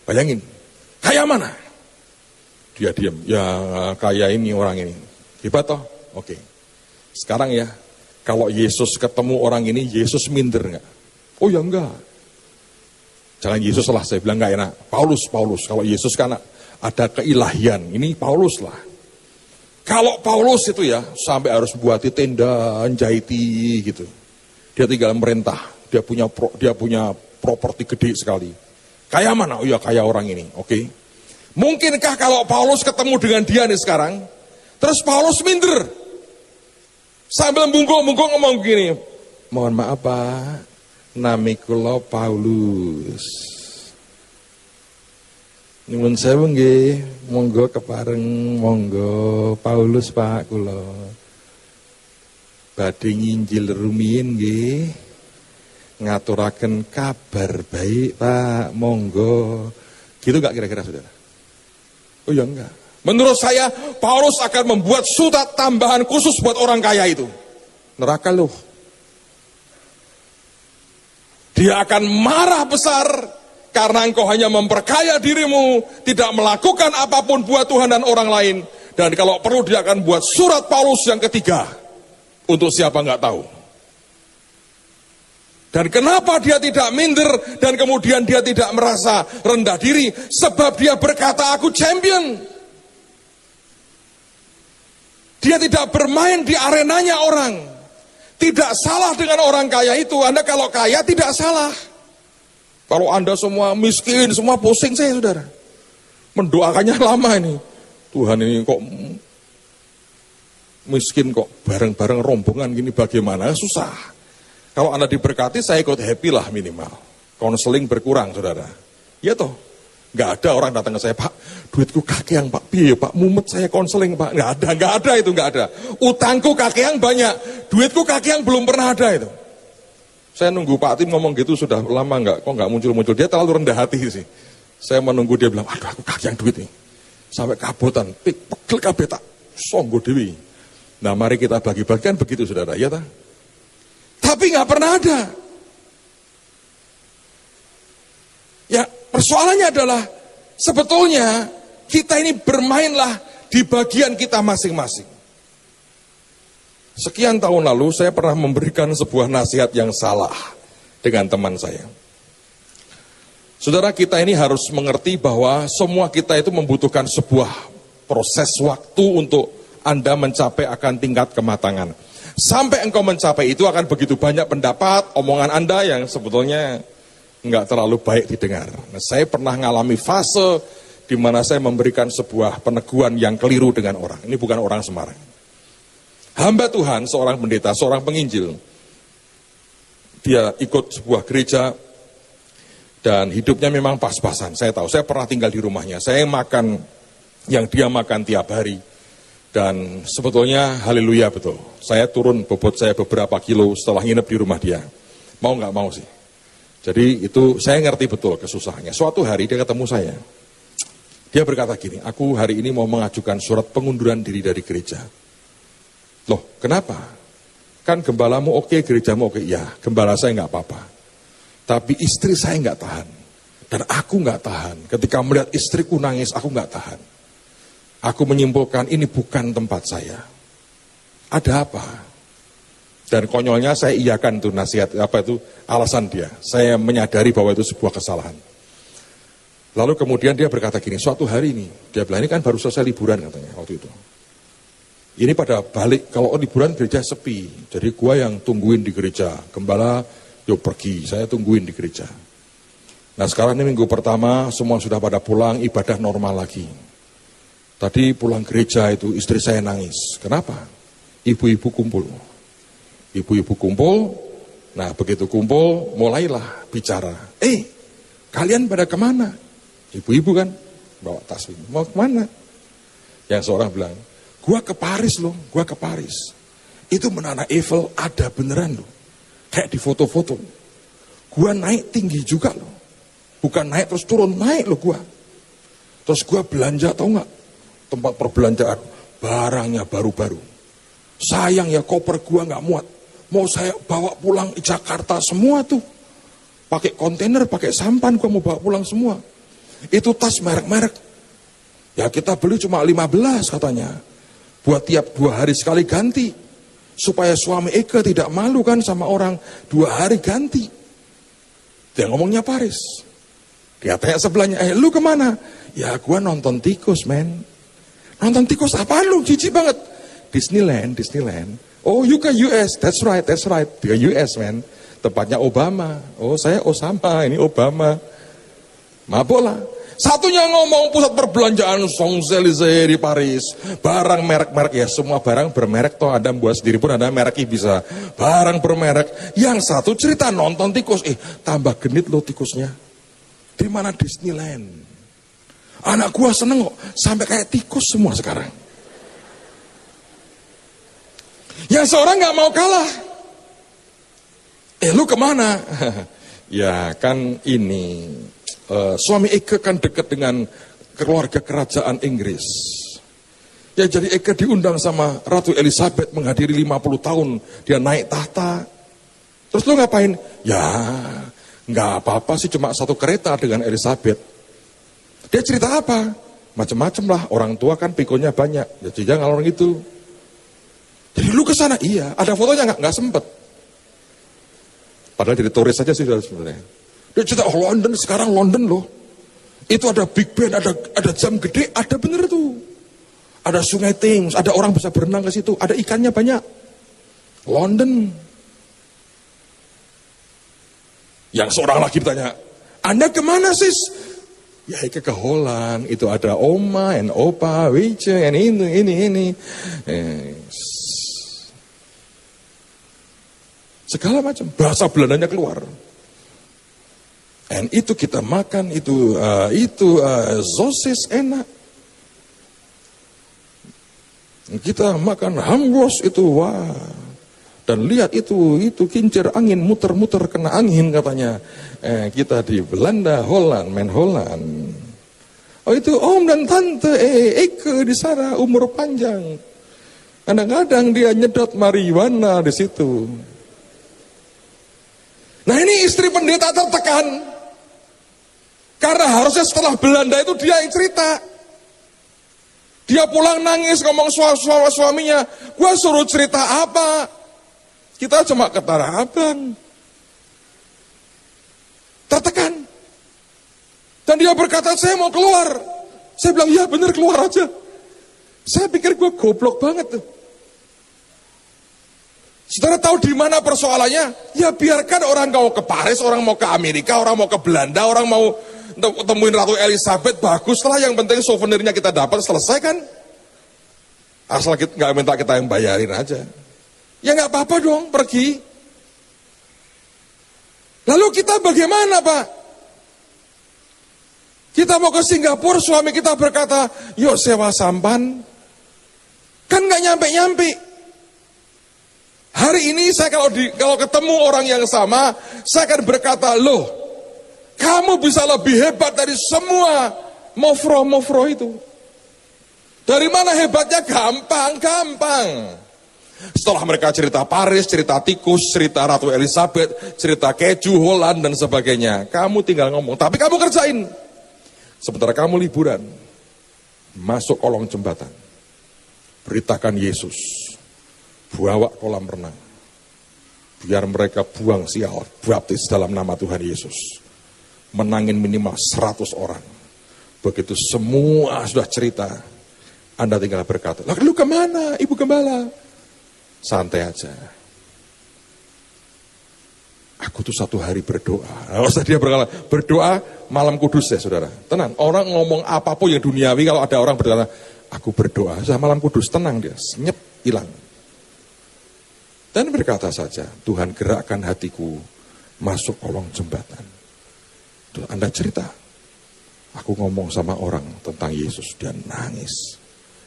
Bayangin, kaya mana? Dia diam, ya kaya ini orang ini. Hebat toh? Oke. Sekarang ya, kalau Yesus ketemu orang ini, Yesus minder nggak? Oh ya enggak. Jangan Yesus lah, saya bilang nggak enak. Paulus, Paulus. Kalau Yesus kan ada keilahian, ini Paulus lah. Kalau Paulus itu ya, sampai harus buat tenda, jahiti gitu. Dia tinggal merintah, dia punya pro, dia punya properti gede sekali. Kaya mana? Oh ya kaya orang ini. Oke. Okay. Mungkinkah kalau Paulus ketemu dengan dia nih sekarang, terus Paulus minder. Sambil bungkuk-bungkuk ngomong gini, mohon maaf Pak, namikulo Paulus. Nyuwun sewu nggih, monggo kepareng, monggo Paulus Pak kula. Badhe nginjil rumiyin nggih ngaturaken kabar baik Pak, monggo. Gitu gak kira-kira saudara? Oh ya enggak. Menurut saya Paulus akan membuat surat tambahan khusus buat orang kaya itu. Neraka loh. Dia akan marah besar karena engkau hanya memperkaya dirimu, tidak melakukan apa pun buat Tuhan dan orang lain. Dan kalau perlu dia akan buat surat Paulus yang ketiga. Untuk siapa nggak tahu. Dan kenapa dia tidak minder dan kemudian dia tidak merasa rendah diri? Sebab dia berkata, aku champion. Dia tidak bermain di arenanya orang. Tidak salah dengan orang kaya itu. Anda kalau kaya tidak salah. Kalau Anda semua miskin, semua pusing saya saudara. Mendoakannya lama ini. Tuhan ini kok miskin kok bareng-bareng rombongan gini bagaimana? Susah. Kalau Anda diberkati, saya ikut happy lah minimal. Konseling berkurang, saudara. Ya toh, nggak ada orang datang ke saya, Pak, duitku yang Pak, piye Pak, mumet saya konseling Pak. Nggak ada, nggak ada itu, nggak ada. Utangku yang banyak, duitku yang belum pernah ada itu. Saya nunggu Pak Tim ngomong gitu sudah lama nggak, kok nggak muncul-muncul. Dia terlalu rendah hati sih. Saya menunggu dia bilang, aduh aku yang duit nih. Sampai kabutan, pik, pegel kabeh tak, songgo dewi. Nah mari kita bagi-bagikan begitu saudara, ya tak? Tapi nggak pernah ada. Ya persoalannya adalah sebetulnya kita ini bermainlah di bagian kita masing-masing. Sekian tahun lalu saya pernah memberikan sebuah nasihat yang salah dengan teman saya. Saudara kita ini harus mengerti bahwa semua kita itu membutuhkan sebuah proses waktu untuk Anda mencapai akan tingkat kematangan. Sampai engkau mencapai itu akan begitu banyak pendapat, omongan Anda yang sebetulnya nggak terlalu baik didengar. Nah, saya pernah mengalami fase di mana saya memberikan sebuah peneguhan yang keliru dengan orang. Ini bukan orang Semarang. Hamba Tuhan, seorang pendeta, seorang penginjil. Dia ikut sebuah gereja dan hidupnya memang pas-pasan. Saya tahu, saya pernah tinggal di rumahnya. Saya makan yang dia makan tiap hari dan sebetulnya haleluya betul. Saya turun bobot saya beberapa kilo setelah nginep di rumah dia. Mau nggak mau sih. Jadi itu saya ngerti betul kesusahannya. Suatu hari dia ketemu saya. Dia berkata gini, aku hari ini mau mengajukan surat pengunduran diri dari gereja. Loh, kenapa? Kan gembalamu oke, gerejamu oke. Ya, gembala saya nggak apa-apa. Tapi istri saya nggak tahan. Dan aku nggak tahan. Ketika melihat istriku nangis, aku nggak tahan. Aku menyimpulkan ini bukan tempat saya. Ada apa? Dan konyolnya saya iakan itu nasihat, apa itu alasan dia. Saya menyadari bahwa itu sebuah kesalahan. Lalu kemudian dia berkata gini, suatu hari ini, dia bilang ini kan baru selesai liburan katanya waktu itu. Ini pada balik, kalau liburan gereja sepi, jadi gua yang tungguin di gereja, gembala yuk pergi, saya tungguin di gereja. Nah sekarang ini minggu pertama, semua sudah pada pulang, ibadah normal lagi. Tadi pulang gereja itu istri saya nangis. Kenapa? Ibu-ibu kumpul. Ibu-ibu kumpul, nah begitu kumpul mulailah bicara. Eh, kalian pada ke mana? Ibu-ibu kan bawa tas ini. Mau ke mana? Yang seorang bilang, gua ke Paris loh, gua ke Paris. Itu menara Eiffel ada beneran loh. Kayak di foto-foto. Gua naik tinggi juga loh. Bukan naik terus turun, naik loh gua. Terus gua belanja tau nggak? tempat perbelanjaan, barangnya baru-baru. Sayang ya koper gua nggak muat. Mau saya bawa pulang Jakarta semua tuh. Pakai kontainer, pakai sampan gua mau bawa pulang semua. Itu tas merek-merek. Ya kita beli cuma 15 katanya. Buat tiap dua hari sekali ganti. Supaya suami Eka tidak malu kan sama orang. Dua hari ganti. Dia ngomongnya Paris. Dia tanya sebelahnya, eh lu ke mana? Ya gua nonton tikus men. Nonton tikus apa lu? Jijik banget. Disneyland, Disneyland. Oh, you ke US. That's right, that's right. Ke US, man. Tempatnya Obama. Oh, saya Osama, ini Obama. Mabok lah. Satunya ngomong pusat perbelanjaan Champs-Élysées di Paris. Barang merek-merek ya, semua barang bermerek toh ada buat sendiri pun ada mereknya bisa. Barang bermerek. Yang satu cerita nonton tikus, eh tambah genit loh tikusnya. Di mana Disneyland? Anak gua seneng kok, sampai kayak tikus semua sekarang. Yang seorang nggak mau kalah. Eh lu ke mana? ya kan ini uh, suami Eke kan dekat dengan keluarga kerajaan Inggris. Ya jadi Eke diundang sama Ratu Elizabeth menghadiri 50 tahun dia naik tahta. Terus lu ngapain? Ya Nggak apa-apa sih cuma satu kereta dengan Elizabeth. Dia cerita apa? Macam-macam lah, orang tua kan pikonya banyak. Ya jangan orang itu. Jadi lu ke sana, iya. Ada fotonya nggak? Nggak sempet. Padahal jadi turis saja sih sebenarnya. Dia cerita, oh London, sekarang London loh. Itu ada Big Ben, ada ada jam gede, ada bener tuh. Ada sungai Thames, ada orang bisa berenang ke situ, ada ikannya banyak. London. Yang seorang lagi bertanya, Anda ke mana sis? Ya ke ke Holland, itu ada oma, and opa, wice, and ini, ini, ini. Eh, segala macam, bahasa Belandanya keluar. And itu kita makan, itu uh, itu uh, zosis enak. Kita makan hambos itu wah. Dan lihat itu, itu kincir angin muter-muter kena angin katanya. Eh, kita di Belanda, Holland, main Holland. Oh itu om dan tante eh, Eke di sana umur panjang. Kadang-kadang dia nyedot marijuana di situ. Nah ini istri pendeta tertekan. Karena harusnya setelah Belanda itu dia yang cerita. Dia pulang nangis ngomong suami suaminya, gua suruh cerita apa? Kita cuma ke Abang. Tertekan. Dan dia berkata, saya mau keluar. Saya bilang, ya bener keluar aja. Saya pikir gue goblok banget tuh. Saudara tahu di mana persoalannya? Ya biarkan orang mau ke Paris, orang mau ke Amerika, orang mau ke Belanda, orang mau temuin Ratu Elizabeth, bagus lah. Yang penting souvenirnya kita dapat, selesai kan? Asal kita nggak minta kita yang bayarin aja. Ya nggak apa-apa dong, pergi. Lalu kita bagaimana Pak? Kita mau ke Singapura, suami kita berkata, yuk sewa sampan. Kan nggak nyampe-nyampe. Hari ini saya kalau di, kalau ketemu orang yang sama, saya akan berkata, loh, kamu bisa lebih hebat dari semua mofro-mofro itu. Dari mana hebatnya? Gampang, gampang. Setelah mereka cerita Paris, cerita tikus, cerita Ratu Elizabeth, cerita keju Holland dan sebagainya. Kamu tinggal ngomong, tapi kamu kerjain. Sementara kamu liburan, masuk kolong jembatan. Beritakan Yesus, bawa kolam renang. Biar mereka buang sial, baptis dalam nama Tuhan Yesus. Menangin minimal 100 orang. Begitu semua sudah cerita, Anda tinggal berkata, lalu ke mana Ibu Gembala? santai aja. Aku tuh satu hari berdoa. Kalau usah dia berkata, berdoa malam kudus ya saudara. Tenang, orang ngomong apa pun yang duniawi kalau ada orang berkata, aku berdoa, saya malam kudus, tenang dia, senyap, hilang. Dan berkata saja, Tuhan gerakkan hatiku masuk kolong jembatan. Anda cerita, aku ngomong sama orang tentang Yesus, dia nangis.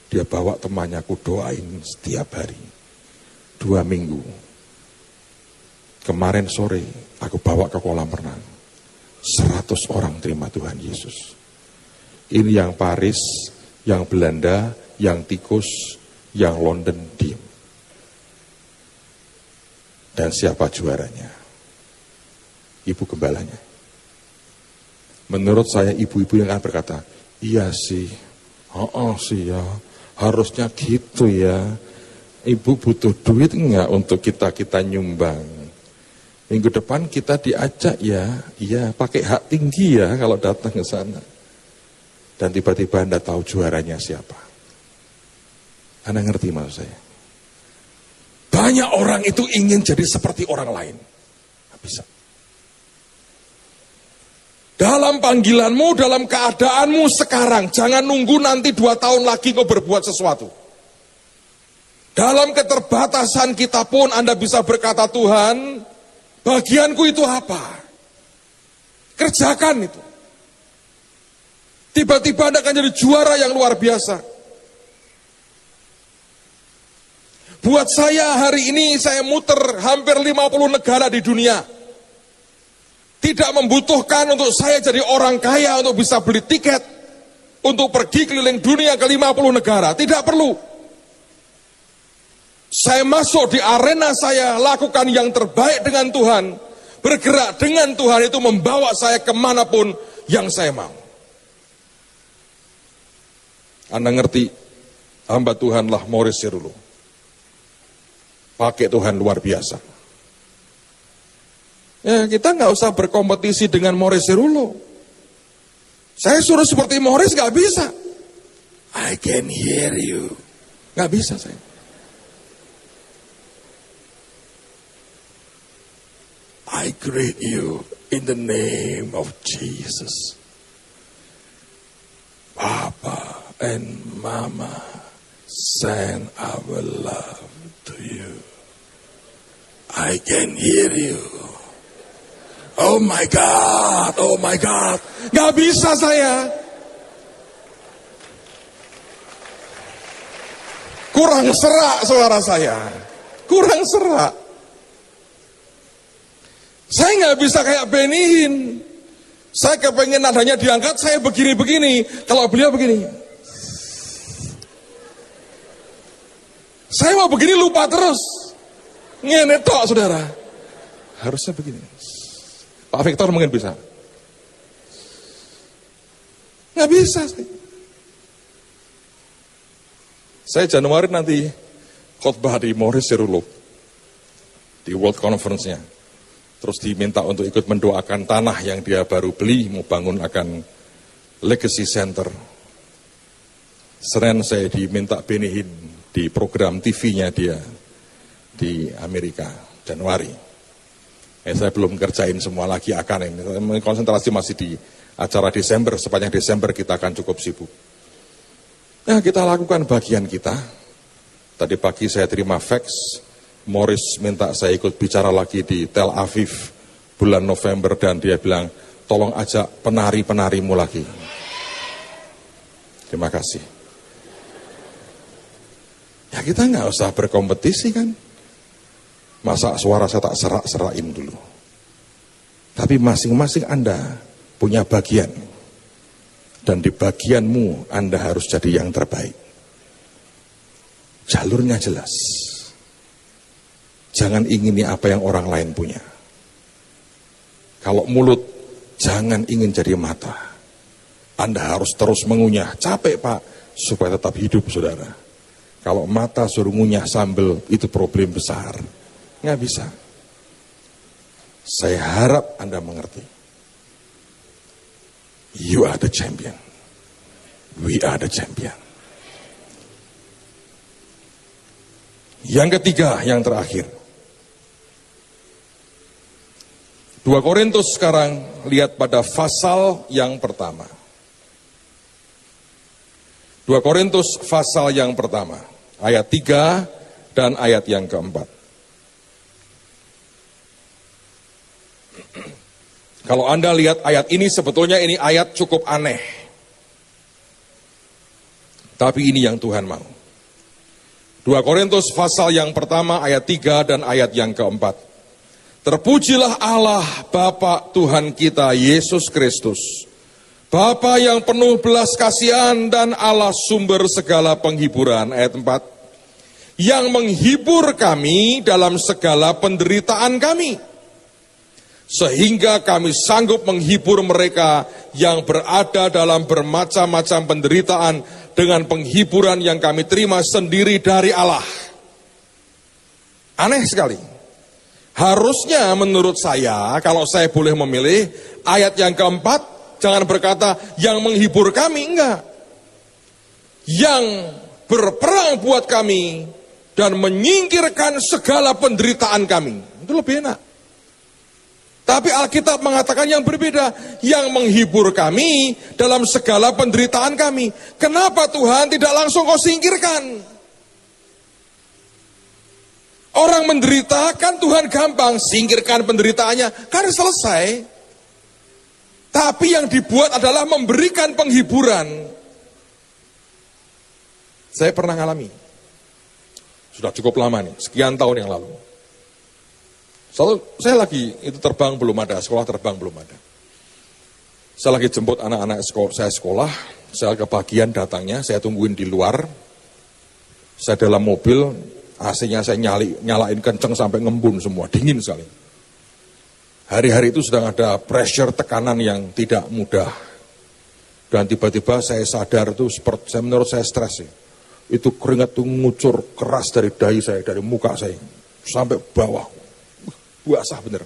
Dia bawa temannya, aku doain setiap hari dua minggu. Kemarin sore aku bawa ke kolam renang. Seratus orang terima Tuhan Yesus. Ini yang Paris, yang Belanda, yang tikus, yang London diem. Dan siapa juaranya? Ibu gembalanya. Menurut saya ibu-ibu yang akan berkata, iya sih, oh, oh sih ya, harusnya gitu ya Ibu butuh duit enggak untuk kita-kita nyumbang? Minggu depan kita diajak ya, iya pakai hak tinggi ya kalau datang ke sana. Dan tiba-tiba Anda tahu juaranya siapa. Anda ngerti maksud saya? Banyak orang itu ingin jadi seperti orang lain. Bisa. Dalam panggilanmu, dalam keadaanmu sekarang, jangan nunggu nanti dua tahun lagi kau berbuat sesuatu. Dalam keterbatasan kita pun Anda bisa berkata Tuhan, bagianku itu apa? Kerjakan itu. Tiba-tiba Anda akan jadi juara yang luar biasa. Buat saya hari ini saya muter hampir 50 negara di dunia. Tidak membutuhkan untuk saya jadi orang kaya untuk bisa beli tiket. Untuk pergi keliling dunia ke 50 negara. Tidak perlu. Saya masuk di arena saya, lakukan yang terbaik dengan Tuhan. bergerak dengan Tuhan itu membawa saya ke mana pun yang saya mau. Anda ngerti, hamba Tuhanlah Morris Sirulo. Pakai Tuhan luar biasa. Ya, kita nggak usah berkompetisi dengan Morris Sirulo. Saya suruh seperti Morris nggak bisa. I can hear you. Nggak bisa saya. I greet you in the name of Jesus. Papa and Mama send our love to you. I can hear you. Oh my God, oh my God. Gak bisa saya. Kurang serak suara saya. Kurang serak. Saya nggak bisa kayak Benihin. Saya kepengen nadanya diangkat, saya begini-begini. Kalau beliau begini. Saya mau begini lupa terus. Ngene tok, saudara. Harusnya begini. Pak Victor mungkin bisa. Nggak bisa saya. Saya Januari nanti khotbah di Morris Seruluk. Di World Conference-nya. Terus diminta untuk ikut mendoakan tanah yang dia baru beli, mau bangun akan Legacy Center. Seren saya diminta benihin di program TV-nya dia di Amerika, Januari. Eh, saya belum kerjain semua lagi akan ini. Konsentrasi masih di acara Desember, sepanjang Desember kita akan cukup sibuk. Nah, kita lakukan bagian kita. Tadi pagi saya terima fax, Morris minta saya ikut bicara lagi di Tel Aviv bulan November dan dia bilang tolong ajak penari-penarimu lagi. Terima kasih. Ya kita nggak usah berkompetisi kan. Masa suara saya tak serak-serakin dulu. Tapi masing-masing Anda punya bagian. Dan di bagianmu Anda harus jadi yang terbaik. Jalurnya jelas. Jangan ingini apa yang orang lain punya. Kalau mulut, jangan ingin jadi mata. Anda harus terus mengunyah. Capek pak, supaya tetap hidup saudara. Kalau mata suruh ngunyah sambel, itu problem besar. Nggak bisa. Saya harap Anda mengerti. You are the champion. We are the champion. Yang ketiga, yang terakhir. 2 Korintus sekarang lihat pada pasal yang pertama. 2 Korintus pasal yang pertama, ayat 3 dan ayat yang keempat. Kalau Anda lihat ayat ini sebetulnya ini ayat cukup aneh. Tapi ini yang Tuhan mau. 2 Korintus pasal yang pertama ayat 3 dan ayat yang keempat. Terpujilah Allah Bapa Tuhan kita Yesus Kristus. Bapa yang penuh belas kasihan dan Allah sumber segala penghiburan. Ayat 4. Yang menghibur kami dalam segala penderitaan kami. Sehingga kami sanggup menghibur mereka yang berada dalam bermacam-macam penderitaan dengan penghiburan yang kami terima sendiri dari Allah. Aneh sekali. Harusnya menurut saya, kalau saya boleh memilih, ayat yang keempat, jangan berkata yang menghibur kami, enggak. Yang berperang buat kami dan menyingkirkan segala penderitaan kami. Itu lebih enak. Tapi Alkitab mengatakan yang berbeda, yang menghibur kami dalam segala penderitaan kami. Kenapa Tuhan tidak langsung kau singkirkan? Orang menderita kan Tuhan gampang, singkirkan penderitaannya, kan selesai. Tapi yang dibuat adalah memberikan penghiburan. Saya pernah ngalami. Sudah cukup lama nih, sekian tahun yang lalu. Selalu, saya lagi itu terbang belum ada, sekolah terbang belum ada. Saya lagi jemput anak-anak sekolah, saya sekolah, saya kebagian datangnya, saya tungguin di luar. Saya dalam mobil, AC-nya saya nyali, nyalain kenceng sampai ngembun semua, dingin sekali. Hari-hari itu sedang ada pressure tekanan yang tidak mudah. Dan tiba-tiba saya sadar itu seperti saya menurut saya stres sih. Itu keringat itu ngucur keras dari dahi saya, dari muka saya sampai bawah. Basah bener.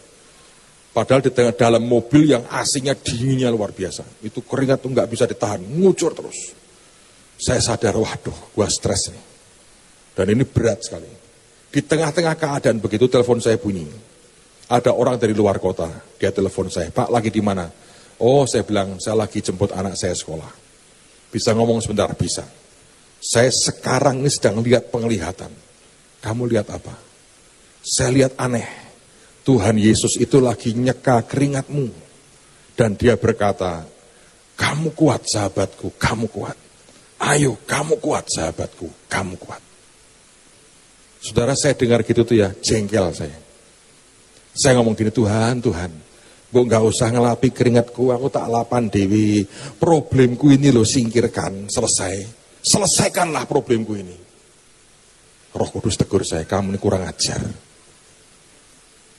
Padahal di tengah dalam mobil yang asingnya dinginnya luar biasa. Itu keringat tuh nggak bisa ditahan, ngucur terus. Saya sadar, waduh, gua stres nih. Dan ini berat sekali. Di tengah-tengah keadaan begitu telepon saya bunyi. Ada orang dari luar kota, dia telepon saya, Pak lagi di mana? Oh saya bilang, saya lagi jemput anak saya sekolah. Bisa ngomong sebentar? Bisa. Saya sekarang ini sedang lihat penglihatan. Kamu lihat apa? Saya lihat aneh. Tuhan Yesus itu lagi nyeka keringatmu. Dan dia berkata, kamu kuat sahabatku, kamu kuat. Ayo, kamu kuat sahabatku, kamu kuat. Saudara saya dengar gitu tuh ya, jengkel saya. Saya ngomong gini, Tuhan, Tuhan, Bu nggak usah ngelapi keringatku, aku tak lapan dewi. Problemku ini lo singkirkan, selesai. Selesaikanlah problemku ini. Roh Kudus tegur saya, kamu ini kurang ajar.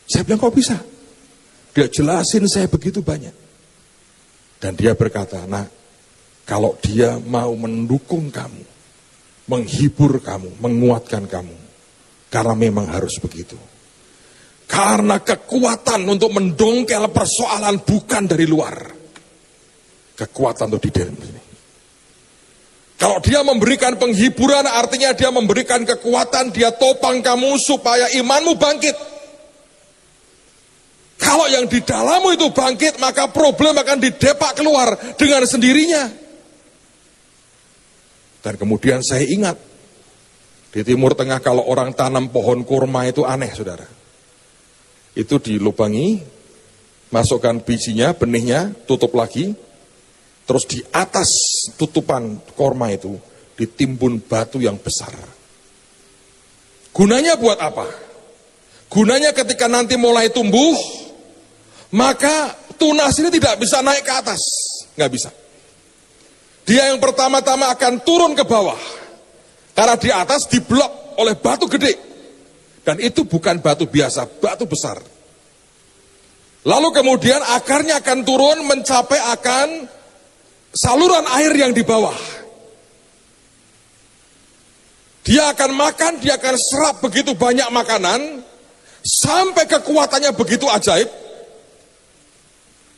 Saya bilang, kok bisa? Dia jelasin saya begitu banyak. Dan dia berkata, nah, kalau dia mau mendukung kamu, menghibur kamu, menguatkan kamu, karena memang harus begitu. Karena kekuatan untuk mendongkel persoalan bukan dari luar. Kekuatan itu di dalam sini. Kalau dia memberikan penghiburan artinya dia memberikan kekuatan, dia topang kamu supaya imanmu bangkit. Kalau yang di dalammu itu bangkit, maka problem akan didepak keluar dengan sendirinya. Dan kemudian saya ingat, di Timur Tengah kalau orang tanam pohon kurma itu aneh, saudara itu dilubangi, masukkan bijinya, benihnya, tutup lagi, terus di atas tutupan korma itu ditimbun batu yang besar. Gunanya buat apa? Gunanya ketika nanti mulai tumbuh, maka tunas ini tidak bisa naik ke atas, nggak bisa. Dia yang pertama-tama akan turun ke bawah, karena di atas diblok oleh batu gede. Dan itu bukan batu biasa, batu besar. Lalu kemudian akarnya akan turun mencapai akan saluran air yang di bawah. Dia akan makan, dia akan serap begitu banyak makanan, sampai kekuatannya begitu ajaib,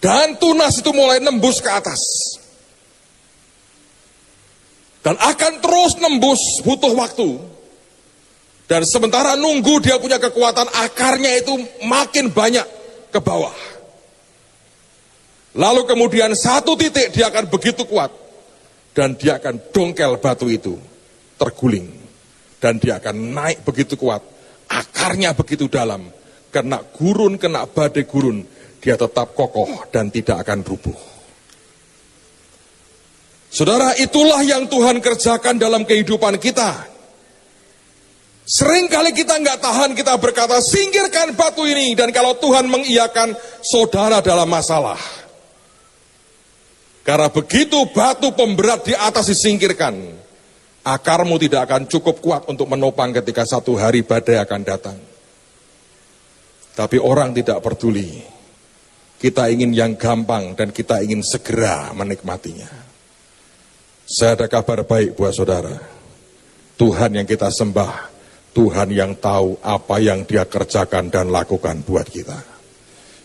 dan tunas itu mulai nembus ke atas. Dan akan terus nembus butuh waktu. Dan sementara nunggu dia punya kekuatan, akarnya itu makin banyak ke bawah. Lalu kemudian satu titik dia akan begitu kuat. Dan dia akan dongkel batu itu, terguling. Dan dia akan naik begitu kuat. Akarnya begitu dalam. Kena gurun, kena badai gurun. Dia tetap kokoh dan tidak akan rubuh. Saudara, itulah yang Tuhan kerjakan dalam kehidupan kita. Sering kali kita nggak tahan, kita berkata, singkirkan batu ini. Dan kalau Tuhan mengiyakan, saudara dalam masalah. Karena begitu batu pemberat di atas disingkirkan, akarmu tidak akan cukup kuat untuk menopang ketika satu hari badai akan datang. Tapi orang tidak peduli. Kita ingin yang gampang dan kita ingin segera menikmatinya. Saya ada kabar baik buat saudara. Tuhan yang kita sembah Tuhan yang tahu apa yang dia kerjakan dan lakukan buat kita.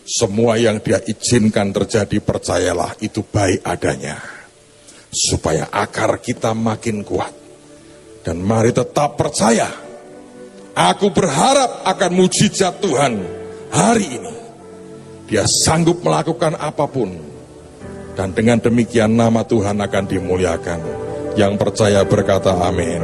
Semua yang dia izinkan terjadi percayalah itu baik adanya. Supaya akar kita makin kuat. Dan mari tetap percaya. Aku berharap akan mujizat Tuhan hari ini. Dia sanggup melakukan apa pun. Dan dengan demikian nama Tuhan akan dimuliakan. Yang percaya berkata amin.